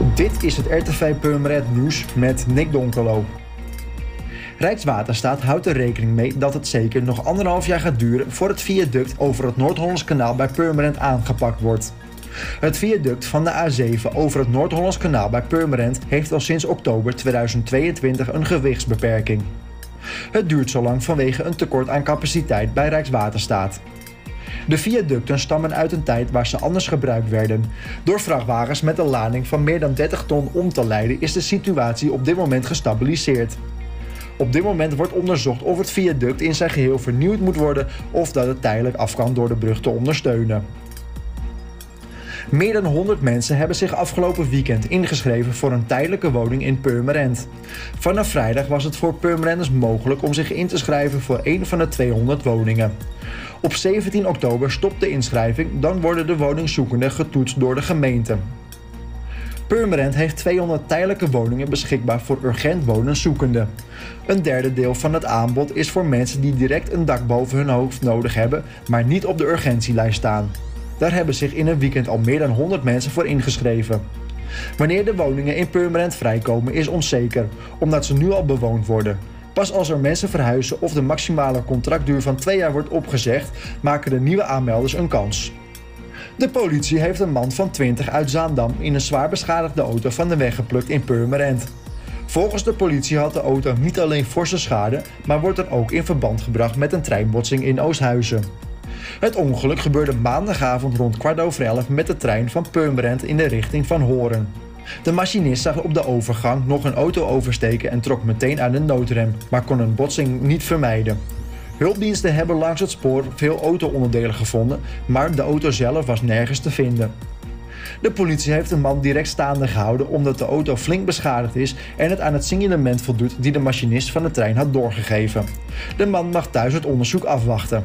Dit is het RTV Purmerend nieuws met Nick Donkelo. Rijkswaterstaat houdt er rekening mee dat het zeker nog anderhalf jaar gaat duren voor het viaduct over het Noord-Hollands kanaal bij Purmerend aangepakt wordt. Het viaduct van de A7 over het Noord-Hollands kanaal bij Purmerend heeft al sinds oktober 2022 een gewichtsbeperking. Het duurt zo lang vanwege een tekort aan capaciteit bij Rijkswaterstaat. De viaducten stammen uit een tijd waar ze anders gebruikt werden. Door vrachtwagens met een lading van meer dan 30 ton om te leiden is de situatie op dit moment gestabiliseerd. Op dit moment wordt onderzocht of het viaduct in zijn geheel vernieuwd moet worden of dat het tijdelijk af kan door de brug te ondersteunen. Meer dan 100 mensen hebben zich afgelopen weekend ingeschreven voor een tijdelijke woning in Purmerend. Vanaf vrijdag was het voor Purmerenders mogelijk om zich in te schrijven voor een van de 200 woningen. Op 17 oktober stopt de inschrijving, dan worden de woningzoekenden getoetst door de gemeente. Purmerend heeft 200 tijdelijke woningen beschikbaar voor urgent wonenzoekenden. Een derde deel van het aanbod is voor mensen die direct een dak boven hun hoofd nodig hebben, maar niet op de urgentielijst staan. Daar hebben zich in een weekend al meer dan 100 mensen voor ingeschreven. Wanneer de woningen in Purmerend vrijkomen is onzeker, omdat ze nu al bewoond worden. Pas als er mensen verhuizen of de maximale contractduur van twee jaar wordt opgezegd, maken de nieuwe aanmelders een kans. De politie heeft een man van 20 uit Zaandam in een zwaar beschadigde auto van de weg geplukt in Purmerend. Volgens de politie had de auto niet alleen forse schade, maar wordt er ook in verband gebracht met een treinbotsing in Oosthuizen. Het ongeluk gebeurde maandagavond rond kwart over elf met de trein van Purmerend in de richting van Horen. De machinist zag op de overgang nog een auto oversteken en trok meteen aan de noodrem, maar kon een botsing niet vermijden. Hulpdiensten hebben langs het spoor veel auto-onderdelen gevonden, maar de auto zelf was nergens te vinden. De politie heeft de man direct staande gehouden omdat de auto flink beschadigd is en het aan het signalement voldoet die de machinist van de trein had doorgegeven. De man mag thuis het onderzoek afwachten.